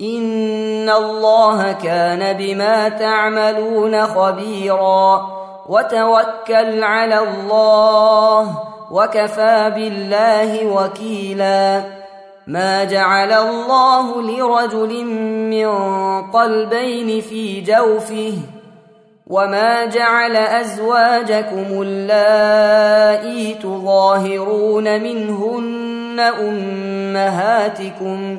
ان الله كان بما تعملون خبيرا وتوكل على الله وكفى بالله وكيلا ما جعل الله لرجل من قلبين في جوفه وما جعل ازواجكم اللائي تظاهرون منهن امهاتكم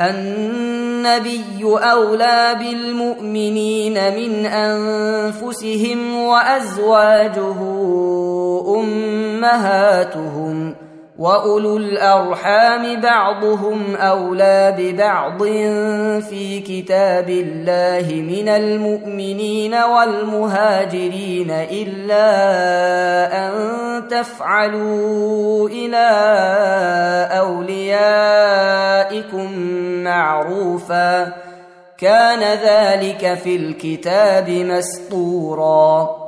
النبي أولى بالمؤمنين من أنفسهم وأزواجه أمهاتهم واولو الارحام بعضهم اولى ببعض في كتاب الله من المؤمنين والمهاجرين الا ان تفعلوا إلى اوليائكم معروفا كان ذلك في الكتاب مسطورا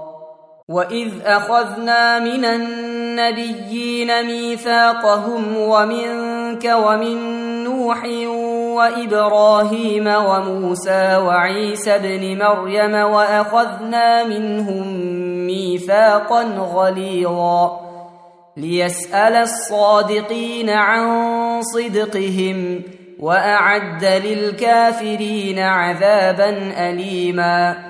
واذ اخذنا من النبيين ميثاقهم ومنك ومن نوح وابراهيم وموسى وعيسى ابن مريم واخذنا منهم ميثاقا غليظا ليسال الصادقين عن صدقهم واعد للكافرين عذابا اليما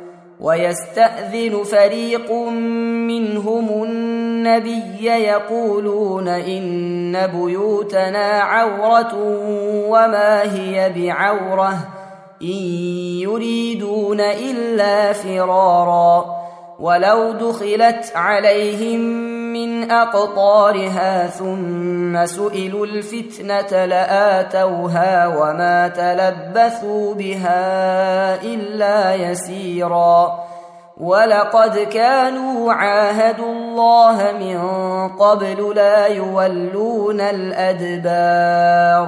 ويستأذن فريق منهم النبي يقولون إن بيوتنا عورة وما هي بعورة إن يريدون إلا فرارا ولو دخلت عليهم من أقطارها ثم سئلوا الفتنة لآتوها وما تلبثوا بها إلا يسيرا ولقد كانوا عاهدوا الله من قبل لا يولون الأدبار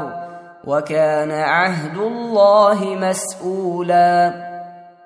وكان عهد الله مسؤولا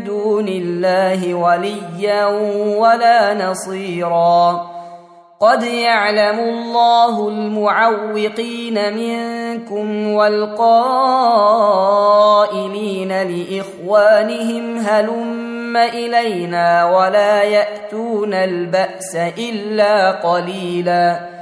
دون الله وليا ولا نصيرا. قد يعلم الله المعوقين منكم والقائلين لإخوانهم هلم إلينا ولا يأتون البأس إلا قليلا.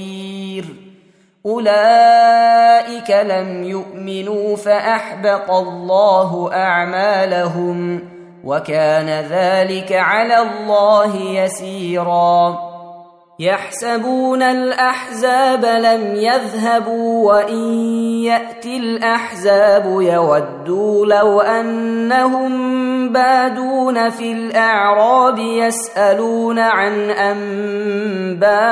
اولئك لم يؤمنوا فاحبط الله اعمالهم وكان ذلك على الله يسيرا يحسبون الاحزاب لم يذهبوا وان ياتي الاحزاب يودوا لو انهم بادون في الاعراب يسالون عن انبائكم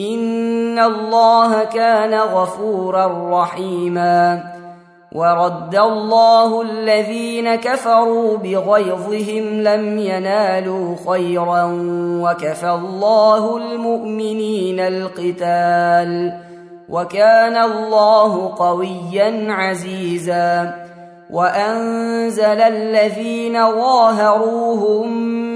ان الله كان غفورا رحيما. ورد الله الذين كفروا بغيظهم لم ينالوا خيرا وكفى الله المؤمنين القتال وكان الله قويا عزيزا. وانزل الذين ظاهروهم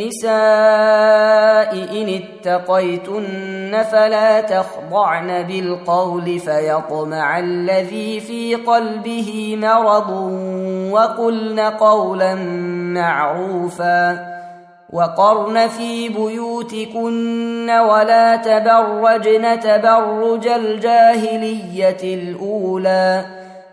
النساء إن اتقيتن فلا تخضعن بالقول فيطمع الذي في قلبه مرض وقلن قولا معروفا وقرن في بيوتكن ولا تبرجن تبرج الجاهلية الأولى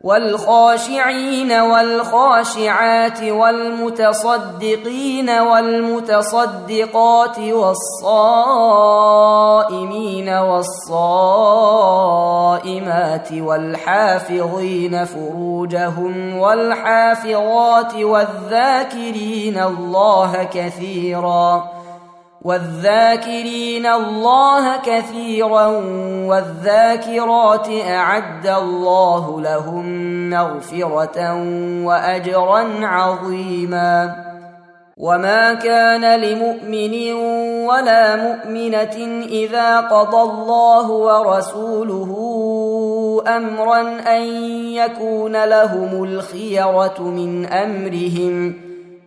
والخاشعين والخاشعات والمتصدقين والمتصدقات والصائمين والصائمات والحافظين فروجهم والحافظات والذاكرين الله كثيراً والذاكرين الله كثيرا والذاكرات أعد الله لهم مغفرة واجرا عظيما. وما كان لمؤمن ولا مؤمنة إذا قضى الله ورسوله امرا أن يكون لهم الخيرة من أمرهم.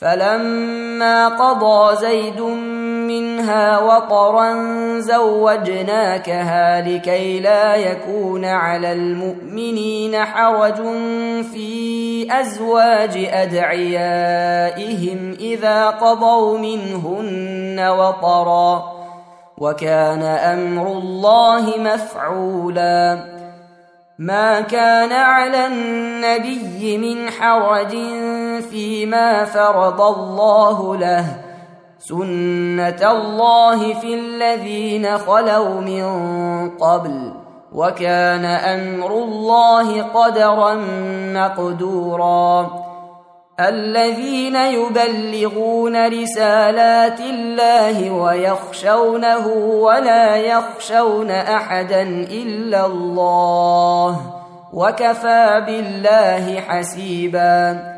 فلما قضى زيد منها وطرا زوجناكها لكي لا يكون على المؤمنين حرج في أزواج أدعيائهم إذا قضوا منهن وطرا وكان أمر الله مفعولا. ما كان على النبي من حرج فيما فرض الله له. سنه الله في الذين خلوا من قبل. وكان أمر الله قدرا مقدورا. الذين يبلغون رسالات الله ويخشونه ولا يخشون احدا الا الله. وكفى بالله حسيبا.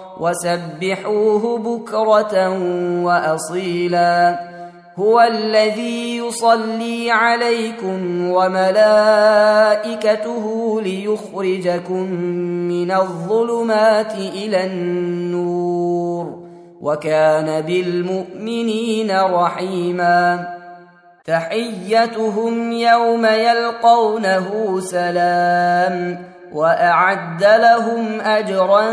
وسبحوه بكرة وأصيلا. هو الذي يصلي عليكم وملائكته ليخرجكم من الظلمات إلى النور وكان بالمؤمنين رحيما. تحيتهم يوم يلقونه سلام. وأعد لهم أجرا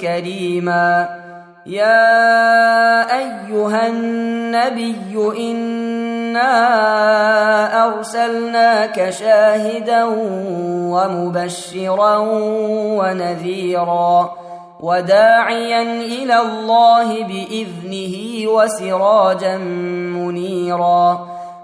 كريما. يا أيها النبي إنا أرسلناك شاهدا ومبشرا ونذيرا وداعيا إلى الله بإذنه وسراجا منيرا.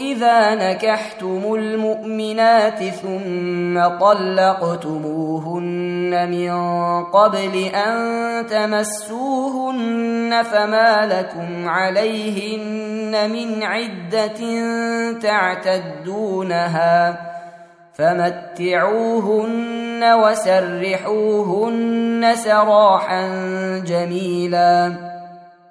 إذا نكحتم المؤمنات ثم طلقتموهن من قبل أن تمسوهن فما لكم عليهن من عدة تعتدونها فمتعوهن وسرحوهن سراحا جميلا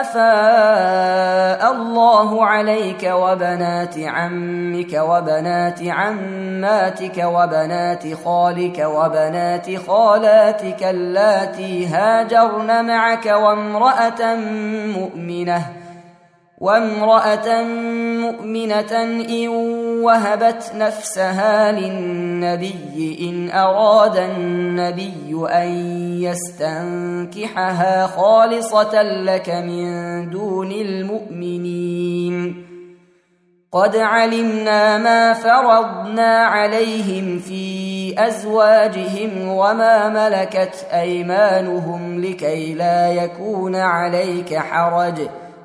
افاء الله عليك وبنات عمك وبنات عماتك وبنات خالك وبنات خالاتك اللاتي هاجرن معك وامراه مؤمنه وامرأة مؤمنة إن وهبت نفسها للنبي إن أراد النبي أن يستنكحها خالصة لك من دون المؤمنين. قد علمنا ما فرضنا عليهم في أزواجهم وما ملكت أيمانهم لكي لا يكون عليك حرج.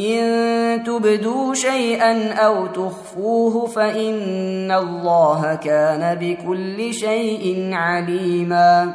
إن تبدوا شيئا أو تخفوه فإن الله كان بكل شيء عليما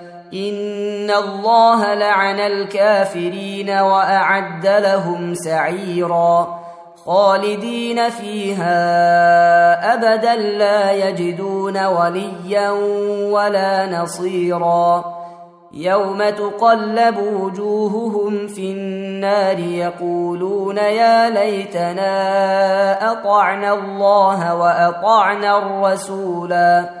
ان الله لعن الكافرين واعد لهم سعيرا خالدين فيها ابدا لا يجدون وليا ولا نصيرا يوم تقلب وجوههم في النار يقولون يا ليتنا اطعنا الله واطعنا الرسولا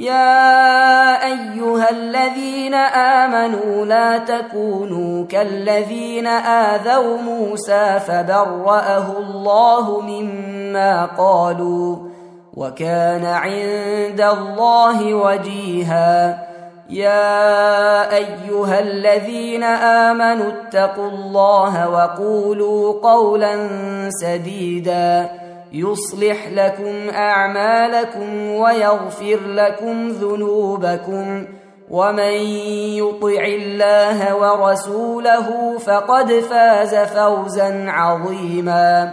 يا أيها الذين آمنوا لا تكونوا كالذين آذوا موسى فبرأه الله مما قالوا وكان عند الله وجيها. يا أيها الذين آمنوا اتقوا الله وقولوا قولا سديدا. يصلح لكم أعمالكم ويغفر لكم ذنوبكم ومن يطع الله ورسوله فقد فاز فوزا عظيما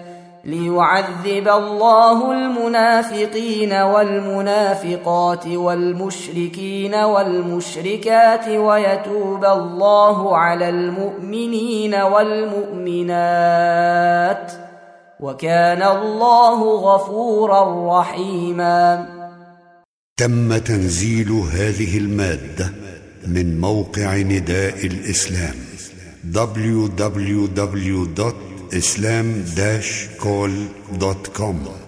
ليعذب الله المنافقين والمنافقات والمشركين والمشركات ويتوب الله على المؤمنين والمؤمنات وكان الله غفورا رحيما. تم تنزيل هذه المادة من موقع نداء الإسلام www.islam-call.com